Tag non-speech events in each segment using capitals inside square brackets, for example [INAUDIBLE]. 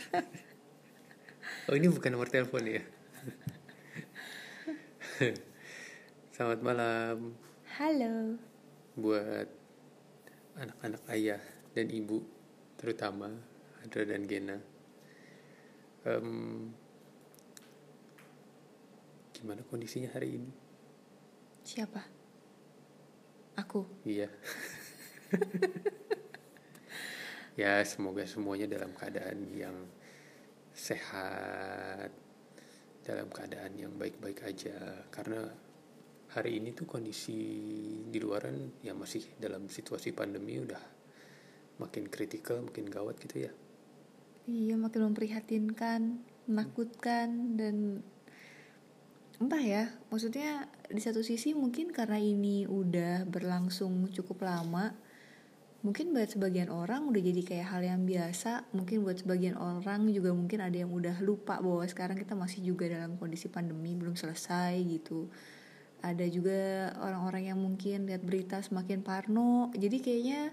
[LAUGHS] Oh ini bukan nomor telepon ya. [LAUGHS] Selamat malam Halo. buat anak-anak ayah dan ibu terutama Adra dan Gena. Em, gimana kondisinya hari ini? Siapa? Aku. Iya. [LAUGHS] ya semoga semuanya dalam keadaan yang sehat, dalam keadaan yang baik-baik aja. Karena hari ini tuh kondisi di luaran ya masih dalam situasi pandemi udah makin kritikal, makin gawat gitu ya. Iya, makin memprihatinkan, menakutkan dan entah ya. Maksudnya di satu sisi mungkin karena ini udah berlangsung cukup lama, mungkin buat sebagian orang udah jadi kayak hal yang biasa. Mungkin buat sebagian orang juga mungkin ada yang udah lupa bahwa sekarang kita masih juga dalam kondisi pandemi belum selesai gitu. Ada juga orang-orang yang mungkin lihat berita semakin parno. Jadi kayaknya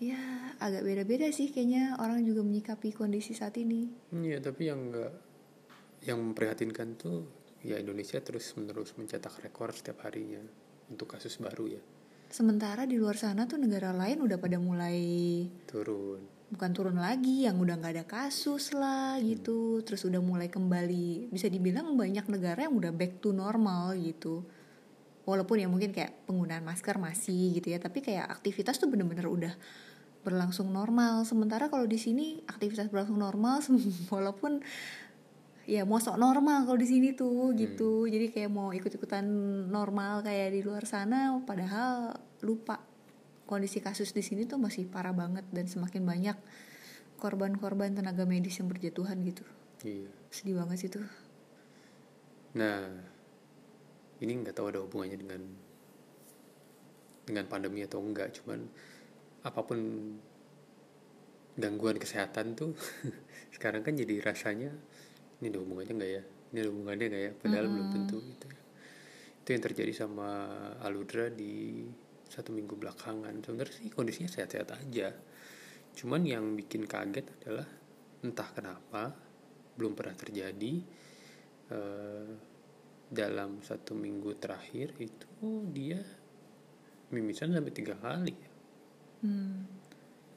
ya agak beda-beda sih kayaknya orang juga menyikapi kondisi saat ini. Iya, tapi yang enggak yang memprihatinkan tuh ya Indonesia terus menerus mencetak rekor setiap harinya untuk kasus baru ya Sementara di luar sana tuh negara lain udah pada mulai turun. bukan turun lagi, yang udah nggak ada kasus lah gitu, terus udah mulai kembali. Bisa dibilang banyak negara yang udah back to normal gitu. Walaupun ya mungkin kayak penggunaan masker masih gitu ya, tapi kayak aktivitas tuh bener-bener udah berlangsung normal. Sementara kalau di sini aktivitas berlangsung normal, [LAUGHS] walaupun ya mau sok normal kalau di sini tuh gitu. Jadi kayak mau ikut-ikutan normal kayak di luar sana padahal lupa. Kondisi kasus di sini tuh masih parah banget dan semakin banyak korban-korban tenaga medis yang berjatuhan gitu. Iya. sedih banget sih tuh. Nah, ini nggak tahu ada hubungannya dengan dengan pandemi atau enggak, cuman apa pun gangguan kesehatan tuh [LAUGHS] sekarang kan jadi rasanya ini ada hubungannya nggak ya? Ini ada hubungannya nggak ya? Padahal belum tentu gitu ya. Itu yang terjadi sama Aludra di satu minggu belakangan. Sebenarnya sih kondisinya sehat-sehat aja. Cuman yang bikin kaget adalah entah kenapa belum pernah terjadi eh, dalam satu minggu terakhir itu dia mimisan sampai tiga kali hmm,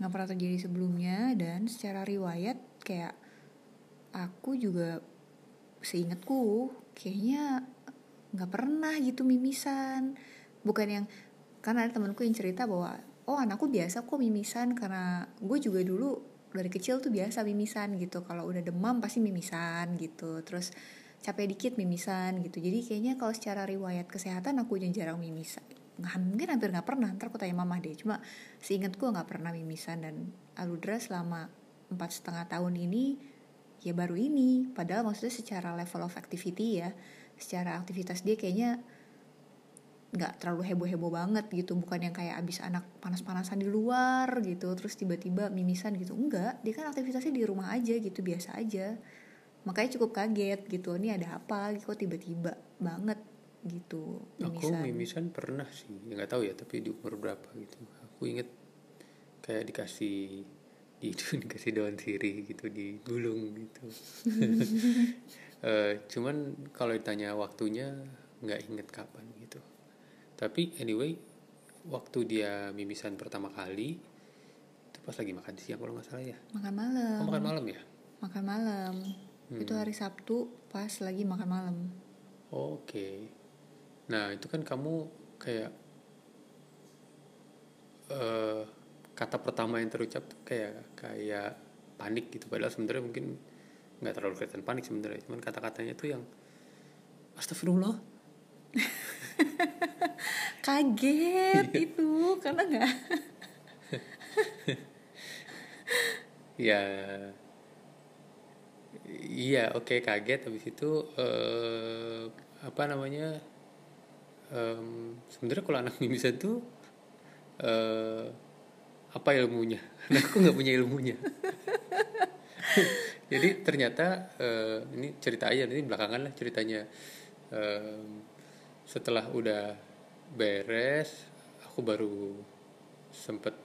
nggak pernah terjadi sebelumnya dan secara riwayat kayak aku juga seingatku kayaknya nggak pernah gitu mimisan. Bukan yang karena ada temanku yang cerita bahwa oh anakku biasa kok mimisan karena gue juga dulu dari kecil tuh biasa mimisan gitu. Kalau udah demam pasti mimisan gitu. Terus capek dikit mimisan gitu. Jadi kayaknya kalau secara riwayat kesehatan aku yang jarang mimisan nggak mungkin hampir nggak pernah ntar aku tanya mama deh. Cuma seingatku nggak pernah mimisan dan aludra selama empat setengah tahun ini ya baru ini. Padahal maksudnya secara level of activity ya secara aktivitas dia kayaknya nggak terlalu heboh-heboh banget gitu. Bukan yang kayak abis anak panas-panasan di luar gitu terus tiba-tiba mimisan gitu. Enggak dia kan aktivitasnya di rumah aja gitu biasa aja. Makanya cukup kaget gitu ini ada apa? Kok tiba-tiba banget? gitu aku mimisan. pernah sih ya nggak tahu ya tapi di umur berapa gitu. Aku inget kayak dikasih di itu [LAUGHS] dikasih daun sirih gitu digulung gitu. [LAUGHS] Eh, cuman kalau ditanya waktunya nggak inget kapan gitu. Tapi anyway waktu dia mimisan pertama kali itu pas lagi makan siang kalau nggak salah ya. Makan malam. Oh, makan malam ya? Makan malam. Itu hari Sabtu pas lagi makan malam. Oke. Nah, itu kan kamu kayak eh kata pertama yang terucap tuh kayak kayak panik gitu. Padahal sebenarnya mungkin nggak terlalu kelihatan panik sebenarnya. Cuman kata-katanya tuh yang astagfirullah. [LAUGHS] Kaget [LAUGHS] itu karena nggak? [LAUGHS] Ya. Iya oke kaget. Habis itu eh apa namanya em, sebenarnya kalau anak mimisan tuh eh apa ilmunya? [LAUGHS] Nah, aku nggak punya ilmunya. [LAUGHS] Jadi ternyata eh, ini cerita aja ini belakangan lah ceritanya. Em, setelah udah beres aku baru sempet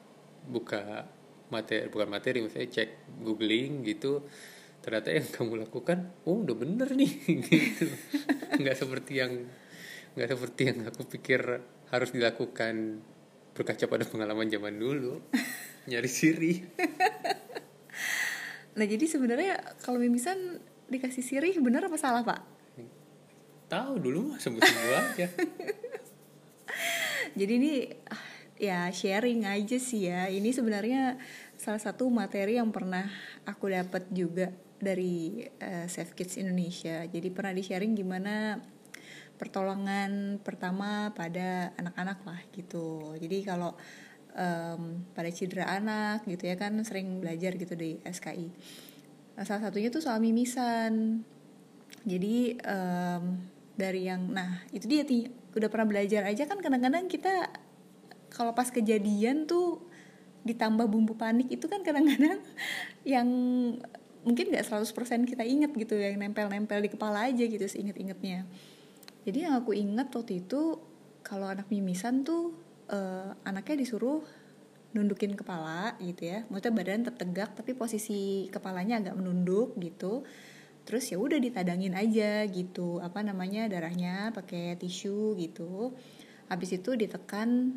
buka materi bukan materi maksudnya cek googling gitu. Ternyata yang [LAUGHS] kamu lakukan oh udah bener nih gitu. Nggak seperti yang nggak seperti yang aku pikir harus dilakukan berkaca pada pengalaman zaman dulu [LAUGHS] nyari siri. Nah jadi sebenarnya kalau mimisan dikasih sirih bener apa salah pak? Tahu dulu mah sebut sebut aja. [LAUGHS] Jadi ini ah, ya sharing aja sih ya. Ini sebenarnya salah satu materi yang pernah aku dapat juga dari uh, Save Kids Indonesia. Jadi pernah di sharing gimana pertolongan pertama pada anak-anak lah gitu. Jadi kalau um, pada cedera anak gitu ya kan sering belajar gitu di SKI nah, salah satunya tuh soal mimisan. Jadi um, dari yang nah itu dia ti udah pernah belajar aja kan kadang-kadang kita kalau pas kejadian tuh ditambah bumbu panik itu kan kadang-kadang [LAUGHS] yang mungkin nggak 100% kita inget gitu yang nempel-nempel di kepala aja gitu seinget-ingetnya jadi yang aku inget waktu itu kalau anak mimisan tuh uh, anaknya disuruh nundukin kepala gitu ya. Maksudnya badan tetap tegak tapi posisi kepalanya agak menunduk gitu. Terus ya udah ditadangin aja gitu apa namanya darahnya pakai tisu gitu. Habis itu ditekan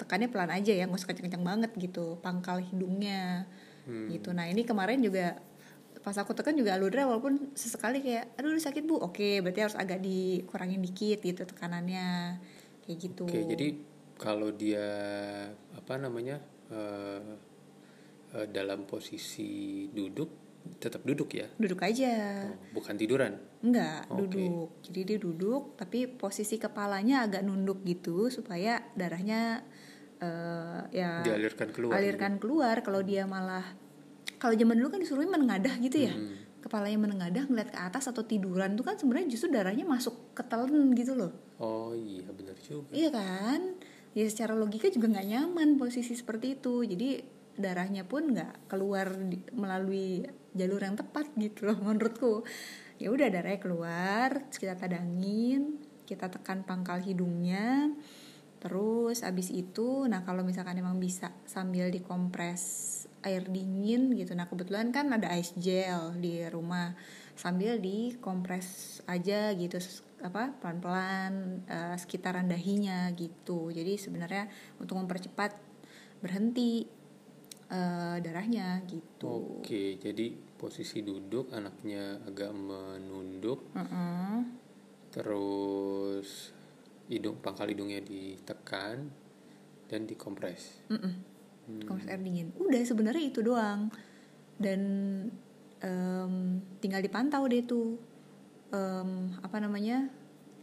tekannya pelan aja ya nggak usah kenceng-kenceng banget gitu pangkal hidungnya hmm. gitu. Nah ini kemarin juga pas aku tekan juga aludra walaupun sesekali kayak aduh sakit bu. Oke berarti harus agak dikurangin dikit gitu tekanannya. Kayak gitu. Oke jadi kalau dia apa namanya uh, uh, dalam posisi duduk tetap duduk ya? Duduk aja. Oh, bukan tiduran? Enggak okay. duduk. Jadi dia duduk tapi posisi kepalanya agak nunduk gitu supaya darahnya uh, ya dialirkan keluar alirkan gitu. keluar. Kalau dia malah kalau zaman dulu kan disuruh menengadah gitu ya. Hmm. kepalanya menengadah ngeliat ke atas atau tiduran tuh kan sebenarnya justru darahnya masuk ke telan gitu loh. Oh iya benar juga. Iya kan? Ya secara logika juga nggak nyaman posisi seperti itu. Jadi darahnya pun nggak keluar di, melalui jalur yang tepat gitu loh [LAUGHS] menurutku. Ya udah darahnya keluar kita tadangin kita tekan pangkal hidungnya. Terus abis itu nah kalau misalkan emang bisa sambil dikompres air dingin gitu nah kebetulan kan ada ice gel di rumah sambil dikompres aja gitu apa pelan-pelan uh, sekitaran dahinya gitu jadi sebenarnya untuk mempercepat berhenti uh, darahnya gitu. Oke, jadi posisi duduk anaknya agak menunduk, uh -uh. terus hidung pangkal hidungnya ditekan dan dikompres. Uh -uh. Hmm. Kompres air dingin. Udah sebenarnya itu doang dan um, tinggal dipantau deh tuh um, apa namanya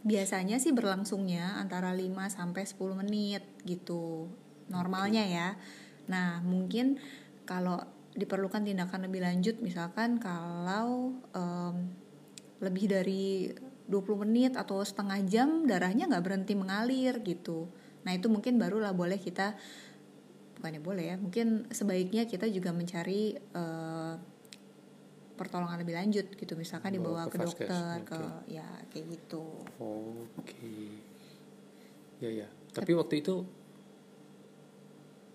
biasanya sih berlangsungnya antara 5 sampai 10 menit gitu normalnya ya Nah, mungkin kalau diperlukan tindakan lebih lanjut misalkan kalau um, lebih dari 20 menit atau setengah jam darahnya nggak berhenti mengalir gitu. Nah, itu mungkin barulah boleh kita bukannya boleh ya, mungkin sebaiknya kita juga mencari uh, pertolongan lebih lanjut gitu misalkan dibawa ke, ke dokter okay. ke ya kayak gitu. Oke. Okay. Ya ya. Tapi waktu itu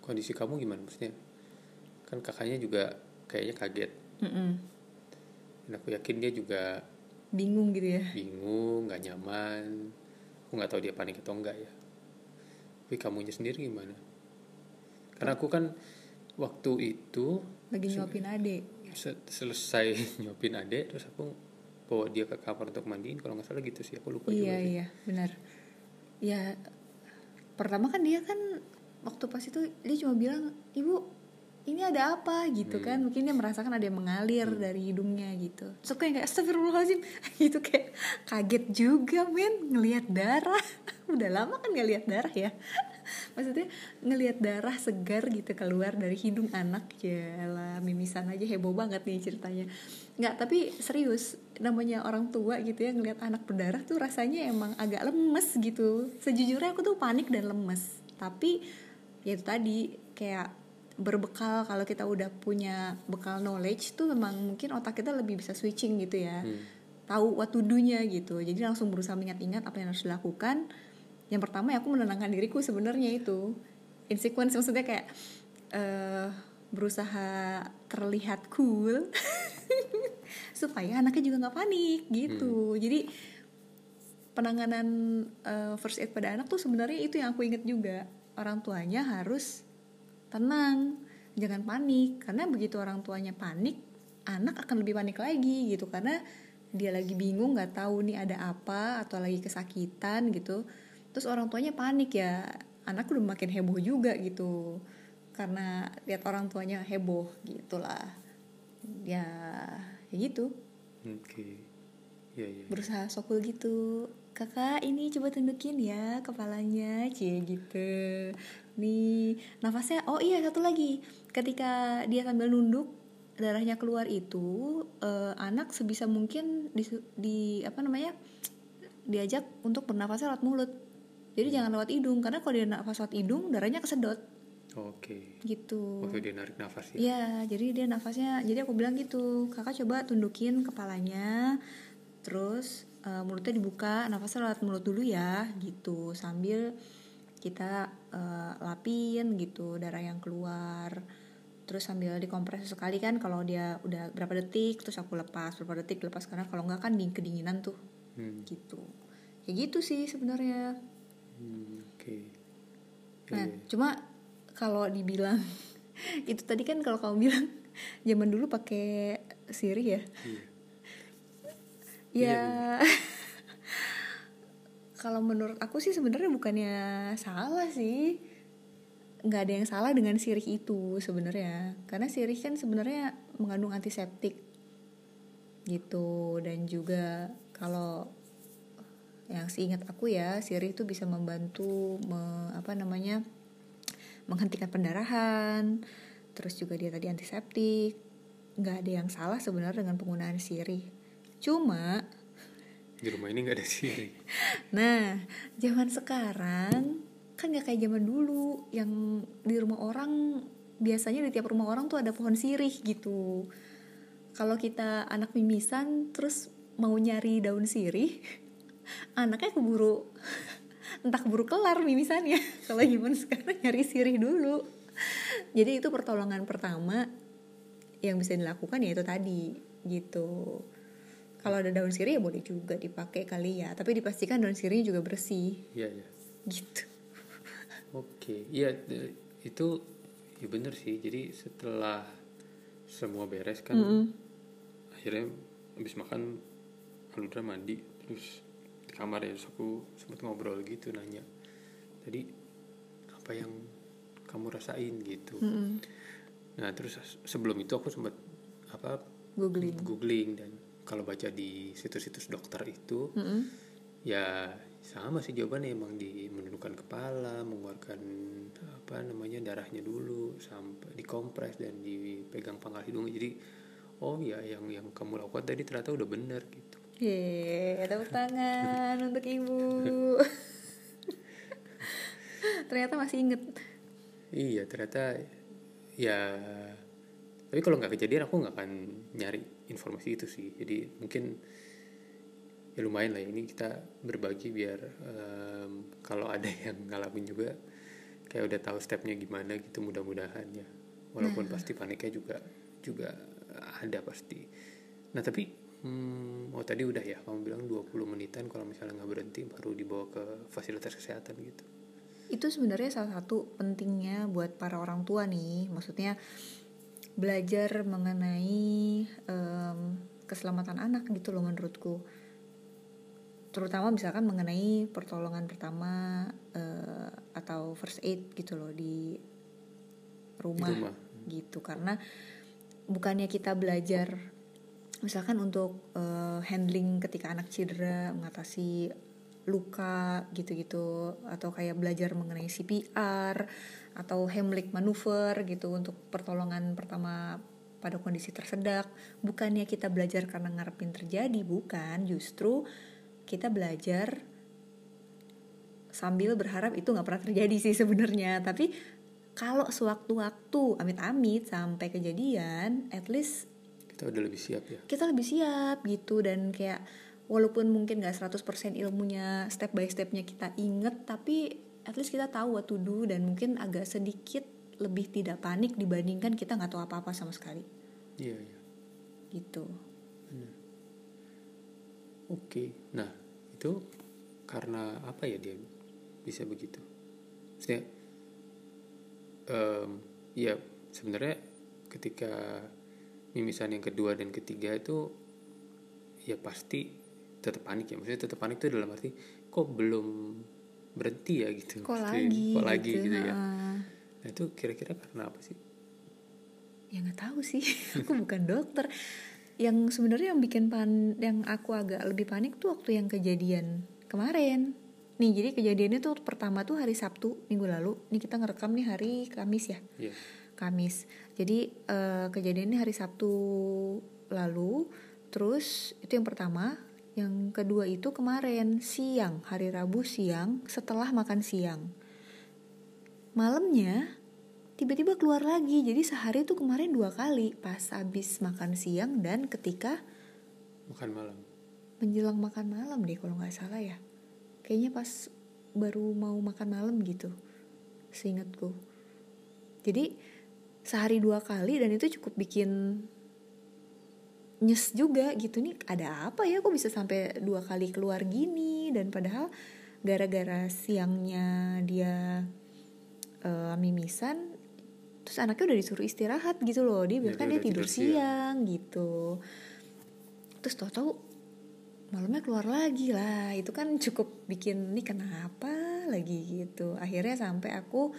kondisi kamu gimana maksudnya kan kakaknya juga kayaknya kaget mm -mm. dan aku yakin dia juga bingung gitu ya bingung nggak nyaman aku nggak tahu dia panik atau enggak ya tapi kamunya sendiri gimana karena aku kan waktu itu lagi nyopin adek selesai [LAUGHS] nyopin adek terus aku bawa dia ke kamar untuk mandiin. Kalau nggak salah gitu sih aku lupa iya, juga iya benar. Ya pertama kan dia kan waktu pas itu dia cuma bilang ibu ini ada apa? gitu kan. hmm. kan. Mungkin dia merasakan ada yang mengalir hmm. dari hidungnya gitu. So kayak astagfirullahaladzim. [LAUGHS] Gitu kayak kaget juga men ngelihat darah. [LAUGHS] Udah lama kan nggak lihat darah ya maksudnya ngelihat darah segar gitu keluar dari hidung anak. Ya lah mimisan aja heboh banget nih ceritanya. Nggak tapi serius namanya orang tua gitu ya ngelihat anak berdarah tuh rasanya emang agak lemes gitu. Sejujurnya aku tuh panik dan lemes. Tapi ya itu tadi kayak berbekal. Kalau kita udah punya bekal knowledge tuh memang mungkin otak kita lebih bisa switching gitu ya. Hmm. tahu what to do-nya gitu. Jadi langsung berusaha mengingat-ingat apa yang harus dilakukan yang pertama ya aku menenangkan diriku sebenarnya itu. In sequence maksudnya kayak eh berusaha terlihat cool [LAUGHS] supaya anaknya juga nggak panik gitu. Jadi penanganan eh, first aid pada anak tuh sebenarnya itu yang aku inget juga. Orang tuanya harus tenang jangan panik. Karena begitu orang tuanya panik anak akan lebih panik lagi gitu. Karena dia lagi bingung nggak tahu nih ada apa atau lagi kesakitan gitu terus orang tuanya panik ya anak udah makin heboh juga gitu. Karena lihat orang tuanya heboh gitulah. Ya ya gitu. Oke. Ya ya berusaha sokul gitu. Kakak ini coba tundukin ya kepalanya cie gitu. Nih nafasnya oh iya satu lagi. Ketika dia sambil nunduk darahnya keluar itu eh, anak sebisa mungkin di, di apa namanya diajak untuk bernafas lewat mulut jadi jangan lewat hidung karena kalau dia nafas lewat hidung darahnya kesedot. Oke. Gitu. Waktu dia narik nafas ya? Iya, jadi dia nafasnya, jadi aku bilang gitu, kakak coba tundukin kepalanya, terus eh, mulutnya dibuka, nafasnya lewat mulut dulu ya, gitu, sambil kita eh, lapin gitu darah yang keluar, terus sambil dikompres sekali kan, kalau dia udah berapa detik, terus aku lepas, berapa detik lepas. Karena kalau nggak kan ding kedinginan tuh, Hmm, gitu, kayak gitu sih sebenarnya. Hmm, oke Ya, Nah, ya. cuma kalau dibilang [LAUGHS] itu tadi kan kalau kamu bilang [LAUGHS] zaman dulu pakai Siri ya. Iya. Ya [LAUGHS] kalau menurut aku sih sebenarnya bukannya salah sih. nggak ada yang salah dengan sirih itu sebenarnya. Karena sirih kan sebenarnya mengandung antiseptik gitu dan juga kalau yang seingat aku ya sirih itu bisa membantu me- apa namanya menghentikan pendarahan terus juga dia tadi antiseptik. Nggak ada yang salah sebenarnya dengan penggunaan sirih cuma di rumah ini nggak ada siri. [LAUGHS] Nah zaman sekarang kan nggak kayak zaman dulu yang di rumah orang biasanya di tiap rumah orang tuh ada pohon sirih gitu. Kalau kita anak mimisan terus mau nyari daun sirih anaknya keburu [LAUGHS] entah keburu kelar mimisannya [LAUGHS] kalau zaman sekarang nyari sirih dulu. Jadi itu pertolongan pertama yang bisa dilakukan ya itu tadi gitu. Kalau ada daun sirih ya boleh juga dipakai kali ya. Tapi dipastikan daun sirihnya juga bersih. Iya ya gitu. [LAUGHS] Oke. Iya de- itu ya bener sih. Jadi setelah semua beres kan akhirnya habis makan Aludra mandi terus di kamar ya terus aku sempat ngobrol gitu nanya tadi apa yang kamu rasain? gitu. Nah terus sebelum itu aku sempat apa googling. Googling dan kalau baca di situs-situs dokter itu Mm-mm. ya sama sih jawabannya emang di menundukkan kepala mengeluarkan apa namanya darahnya dulu sampai dikompres dan dipegang pangkal hidung. Jadi oh ya yang yang kamu lakukan tadi ternyata udah bener gitu Yeay, tepuk tangan untuk ibu. [LAUGHS] Ternyata masih inget. iya ternyata ya tapi kalau nggak kejadian aku nggak akan nyari informasi itu sih jadi mungkin ya lumayan lah ya, ini kita berbagi biar em, kalau ada [LAUGHS] yang ngalamin juga kayak udah tahu stepnya gimana gitu mudah-mudahan ya walaupun pasti paniknya juga juga ada pasti nah tapi hmm, oh tadi udah ya kamu bilang 20 menitan kalau misalnya nggak berhenti baru dibawa ke fasilitas kesehatan gitu Itu sebenarnya salah satu pentingnya buat para orang tua nih. Maksudnya belajar mengenai em, keselamatan anak gitu loh menurutku. Terutama misalkan mengenai pertolongan pertama eh, atau first aid gitu loh di rumah, rumah. gitu karena bukannya kita belajar misalkan untuk eh, handling ketika anak cedera mengatasi luka gitu-gitu. Atau kayak belajar mengenai CPR atau Heimlich maneuver gitu untuk pertolongan pertama pada kondisi tersedak. Bukannya kita belajar karena ngarepin terjadi bukan. Justru kita belajar sambil berharap itu nggak pernah terjadi sih sebenarnya. Tapi kalau sewaktu-waktu amit-amit sampai kejadian at least kita udah lebih siap ya? Kita lebih siap gitu dan kayak walaupun mungkin gak 100% ilmunya step by stepnya kita inget tapi at least kita tahu what to do dan mungkin agak sedikit lebih tidak panik dibandingkan kita nggak tahu apa-apa sama sekali. Iya iya. Gitu. Oke. Nah itu karena apa ya dia bisa begitu? Maksudnya em, ya sebenarnya ketika mimisan yang kedua dan ketiga itu ya pasti tetap panik ya. Maksudnya tetap panik itu dalam arti kok belum berhenti ya gitu. Kok Maksudnya, lagi kok lagi gitu ya. Heeh. nah itu kira-kira karena apa sih? Ya nggak tahu sih. [LAUGHS] Aku bukan dokter. Yang sebenarnya yang bikin pan yang aku agak lebih panik tuh waktu yang kejadian kemarin. Nih jadi kejadiannya tuh pertama tuh hari Sabtu minggu lalu. Nih kita ngerekam nih hari Kamis ya. Iya. Kamis. Jadi eh, kejadiannya hari Sabtu lalu. Terus itu yang pertama. Yang kedua itu kemarin siang hari Rabu siang setelah makan siang. Malamnya tiba-tiba keluar lagi. Jadi sehari tuh kemarin dua kali. Pas habis makan siang dan ketika makan malam. menjelang makan malam deh kalau nggak salah ya. Kayaknya pas baru mau makan malam gitu seingatku. Jadi sehari dua kali dan itu cukup bikin nyes juga gitu. Nih ada apa ya kok bisa sampai dua kali keluar gini? Dan padahal gara-gara siangnya dia eh, mimisan terus anaknya udah disuruh istirahat gitu loh. Dia Ya, bahkan dia tidur tidur siang. siang gitu. Terus tau-tau malamnya keluar lagi lah. Itu kan cukup bikin nih kenapa? lagi gitu. Akhirnya sampai aku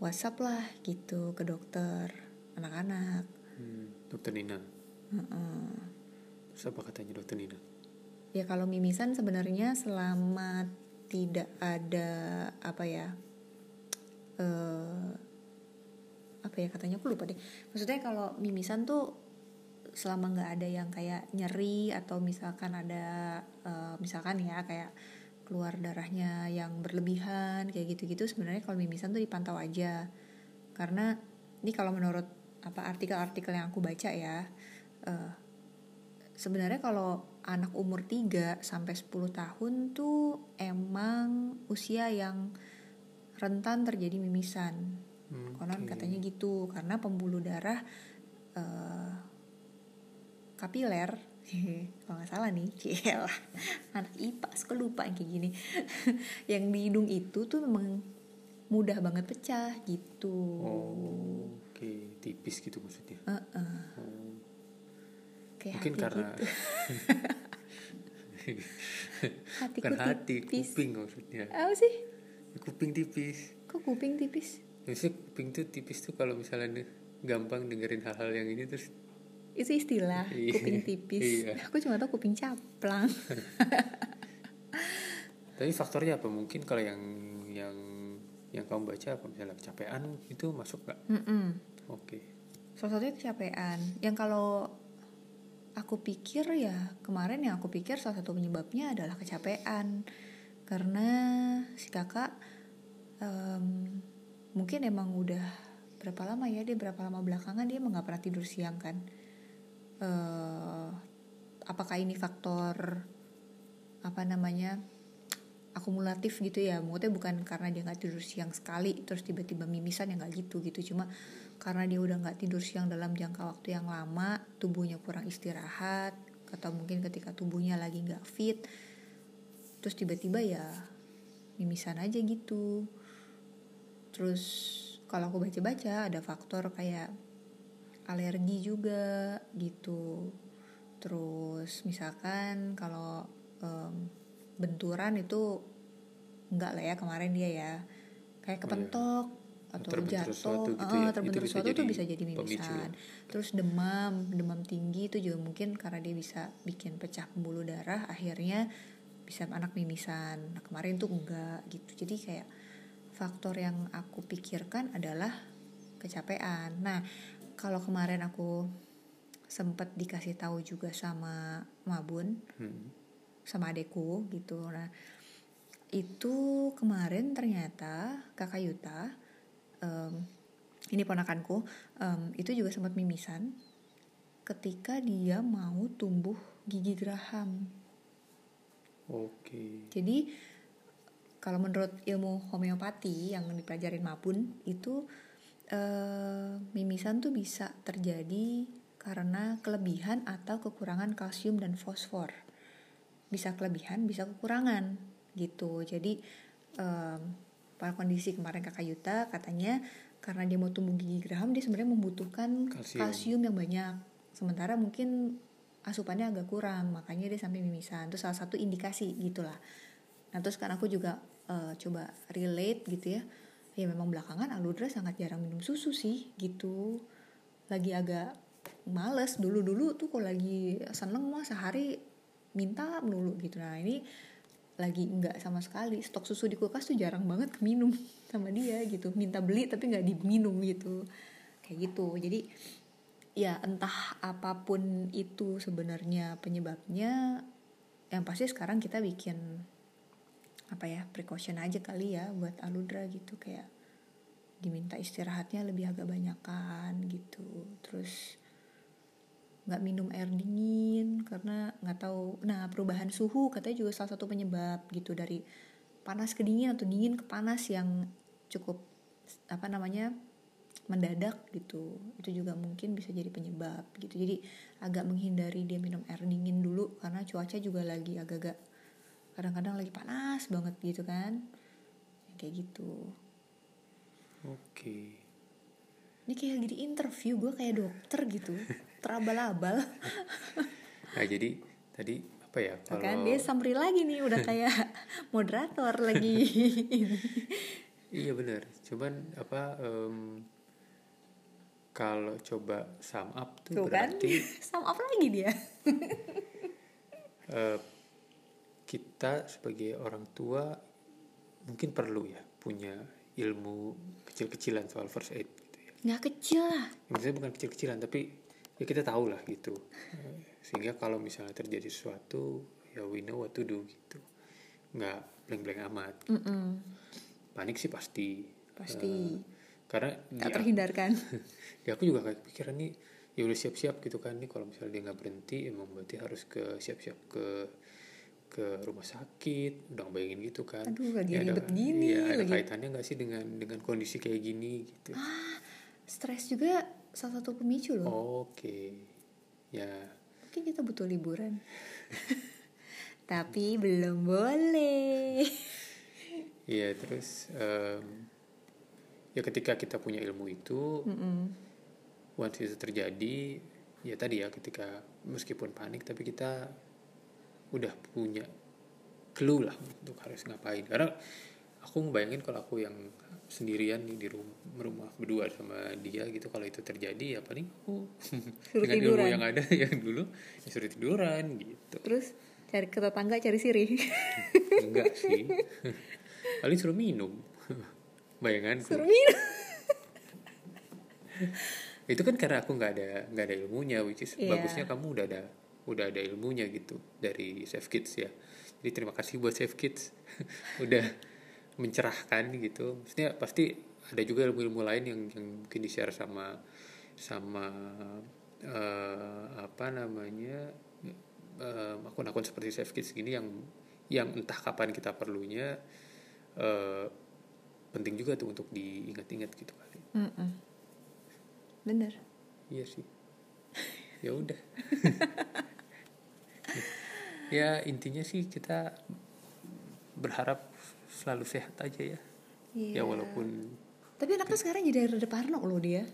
WhatsApp lah gitu ke dokter anak-anak. Hmm, dokter Nina. Heeh. terus apa katanya dokter Nina? Ya kalau mimisan sebenarnya selama tidak ada apa ya eh apa ya katanya aku lupa deh. Maksudnya kalau mimisan tuh selama nggak ada yang kayak nyeri atau misalkan ada eh, misalkan ya kayak keluar darahnya yang berlebihan kayak gitu-gitu sebenarnya kalau mimisan tuh dipantau aja karena ini kalau menurut apa artikel-artikel yang aku baca ya eh, sebenarnya kalau anak umur 3 sampai 10 tahun tuh emang usia yang rentan terjadi mimisan. Hmm, Konon katanya gitu karena pembuluh darah eh, kapiler kalau nggak salah nih cielah anak IPA suka lupa yang kayak gini. [LAUGHS] Yang di hidung itu tuh memang mudah banget pecah gitu. Oh oke tipis gitu maksudnya? Heeh, oh. kayak mungkin hati karena gitu. [LAUGHS] hatiku bukan hati tipis. kuping maksudnya. Apa sih? Kuping tipis. Kok kuping tipis? Maksudnya kuping tuh tipis tuh kalau misalnya gampang dengerin hal-hal yang ini terus itu istilah Iya. kuping tipis. Iya. aku cuma tahu kuping caplang. [LAUGHS] Tapi faktornya apa? Mungkin kalau yang yang yang kamu baca apa? Misalnya kecapean itu masuk nggak? Mm-mm. oke. Salah satunya kecapean. Yang kalau aku pikir ya kemarin yang aku pikir salah satu penyebabnya adalah kecapean. Karena si kakak em, mungkin emang udah berapa lama ya dia berapa lama belakangan dia emang nggak pernah tidur siang kan eh apakah ini faktor apa namanya akumulatif gitu ya? Maksudnya bukan karena dia nggak tidur siang sekali terus tiba-tiba mimisan ya nggak gitu gitu. Cuma karena dia udah nggak tidur siang dalam jangka waktu yang lama tubuhnya kurang istirahat atau mungkin ketika tubuhnya lagi nggak fit terus tiba-tiba ya mimisan aja gitu. Terus kalau aku baca-baca ada faktor kayak alergi juga gitu. Terus misalkan kalau em, benturan itu enggak lah ya kemarin dia ya. Kayak Oh, kepentok atau Terbentur jatuh. sesuatu gitu ya. terbentur Itu bisa sesuatu jadi bisa jadi pemicu mimisan. Ya. terus demam demam tinggi itu juga mungkin karena dia bisa bikin pecah pembuluh darah akhirnya bisa anak mimisan. Nah, kemarin tuh enggak gitu. Jadi kayak faktor yang aku pikirkan adalah kecapean. Nah kalau kemarin aku sempat dikasih tahu juga sama Mabun Hmm. sama adekku gitu. Nah itu kemarin ternyata kakak Yuta em, ini ponakanku em, itu juga sempat mimisan ketika dia mau tumbuh gigi geraham. Oke. Jadi kalau menurut ilmu homeopati yang dipelajarin Mapun itu eh, mimisan tuh bisa terjadi karena kelebihan atau kekurangan kalsium dan fosfor. Bisa kelebihan, bisa kekurangan gitu. Jadi em, pada kondisi kemarin kakak Yuta katanya karena dia mau tumbuh gigi geraham dia sebenarnya membutuhkan Kalsium. kalsium yang banyak. Sementara mungkin asupannya agak kurang, makanya dia sampai mimisan. Itu salah satu indikasi gitulah. Nah terus kan aku juga eh, coba relate gitu ya. Ya memang belakangan Aludra sangat jarang minum susu sih gitu. Lagi agak males. Dulu-dulu tuh kalau lagi seneng mah sehari minta melulu gitu. Nah ini lagi enggak sama sekali. Stok susu di kulkas tuh jarang banget keminum [LAUGHS] sama dia gitu. Minta beli tapi nggak diminum gitu. Kayak gitu. Jadi ya entah apa pun itu sebenarnya penyebabnya yang pasti sekarang kita bikin apa ya precaution aja kali ya buat Aludra gitu kayak diminta istirahatnya lebih agak banyakan gitu. Terus nggak minum air dingin karena nggak tahu. Nah perubahan suhu katanya juga salah satu penyebab gitu dari panas ke dingin atau dingin ke panas yang cukup apa namanya mendadak gitu. Itu juga mungkin bisa jadi penyebab gitu. Jadi agak menghindari dia minum air dingin dulu karena cuaca juga lagi agak-agak kadang-kadang lagi panas banget gitu kan. Kayak gitu. Oke. ini kayak lagi di interview gue kayak dokter gitu. [LAUGHS] Terabal-abal. Nah jadi tadi apa ya Tuh kalau kan dia samri lagi nih udah [LAUGHS] kayak moderator lagi. [LAUGHS] Iya benar. Cuman apa em, kalau coba sum up tuh, tuh kan berarti sama apa lagi dia. Eh, kita sebagai orang tua mungkin perlu ya punya ilmu kecil-kecilan soal first aid gitu ya. nggak kecil lah Ya, Maksudnya bukan kecil-kecilan tapi ya kita tahu lah gitu. Eh, Sehingga kalau misalnya terjadi sesuatu ya we know what to do gitu. Nggak blank-blank amat. Mm-mm. Panik sih pasti. pasti Eh, karena di, terhindarkan [LAUGHS] ya aku juga kayak pikiran nih ya udah siap-siap gitu kan nih kalau misalnya dia nggak berhenti emang berarti harus ke siap-siap ke ke rumah sakit udah bayangin gitu kan. Aduh, lagi Ya ada- ribet gini, ya, ada lagi- kaitannya nggak sih dengan dengan kondisi kayak gini gitu? Stres juga salah satu pemicu loh. Oke ya. Mungkin kita butuh liburan. [LAUGHS] Tapi belum boleh. [LAUGHS] Ya terus em, ya ketika kita punya ilmu itu Mm-mm. once itu terjadi ya tadi ya ketika meskipun panik tapi kita udah punya clue lah untuk harus ngapain. Karena aku ngebayangin kalau aku yang sendirian nih di rumah, rumah berdua sama dia gitu kalau itu terjadi ya paling aku Suruh [LAUGHS] dengan ilmu tiduran. yang ada yang dulu ya suruh tiduran gitu. Terus cari ke tetangga cari siri. [LAUGHS] Enggak sih. [LAUGHS] Paling suruh minum. Bayangan suruh minum. Itu kan karena aku nggak ada nggak ada ilmunya which is Iya. bagusnya kamu udah ada udah ada ilmunya gitu dari Safe Kids ya jadi terima kasih buat Safe Kids [LAUGHS] udah mencerahkan gitu maksudnya pasti ada juga ilmu-ilmu lain yang yang mungkin di share sama sama eh, apa namanya eh, akun-akun seperti Safe Kids gini yang yang entah kapan kita perlunya eh, penting juga tuh untuk diingat-ingat gitu kali Mm-mm. bener Iya sih. [LAUGHS] Ya udah. [LAUGHS] ya intinya sih kita berharap selalu sehat aja ya. Iya. Ya walaupun tapi anaknya sekarang jadi rada parno loh dia.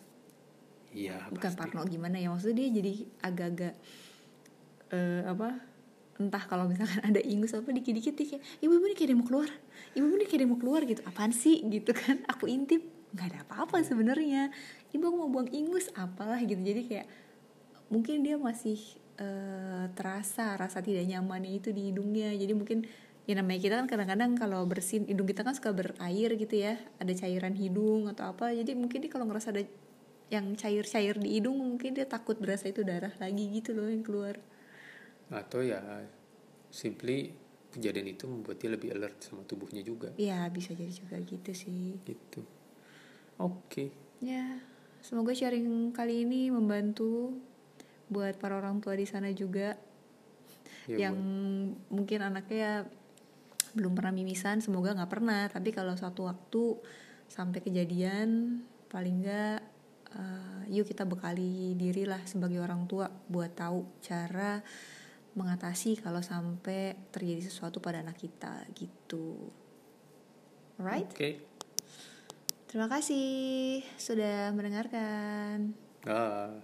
Iya bukan pasti. parno gimana ya? Maksudnya dia jadi agak-agak eh, apa entah kalau misalkan ada ingus apa dikit-dikit dia kayak ibu ibu ini kayak dia mau keluar. Ibu ibu ini kayak dia mau keluar gitu. Apaan sih? gitu kan. Aku intip nggak ada apa-apa sebenarnya. Ibu aku mau buang ingus apalah gitu. Jadi kayak mungkin dia masih eh, terasa rasa tidak nyamannya itu di hidungnya. Jadi mungkin ya namanya kita kan kadang-kadang kalau bersin hidung kita kan suka berair gitu ya. Ada cairan hidung atau apa. Jadi mungkin dia kalau ngerasa ada yang cair-cair di hidung mungkin dia takut berasa itu darah lagi gitu loh yang keluar. Atau ya simply kejadian itu membuat dia lebih alert sama tubuhnya juga. Ya bisa jadi juga gitu sih. Gitu. Oke. ya semoga sharing kali ini membantu buat para orang tua di sana juga. Ya, yang mungkin anaknya belum pernah mimisan semoga nggak pernah. Tapi kalau suatu waktu sampai kejadian paling nggak uh, yuk kita bekali diri lah sebagai orang tua buat tahu cara mengatasi kalau sampai terjadi sesuatu pada anak kita gitu. Right oke. Okay. terima kasih sudah mendengarkan. Ah.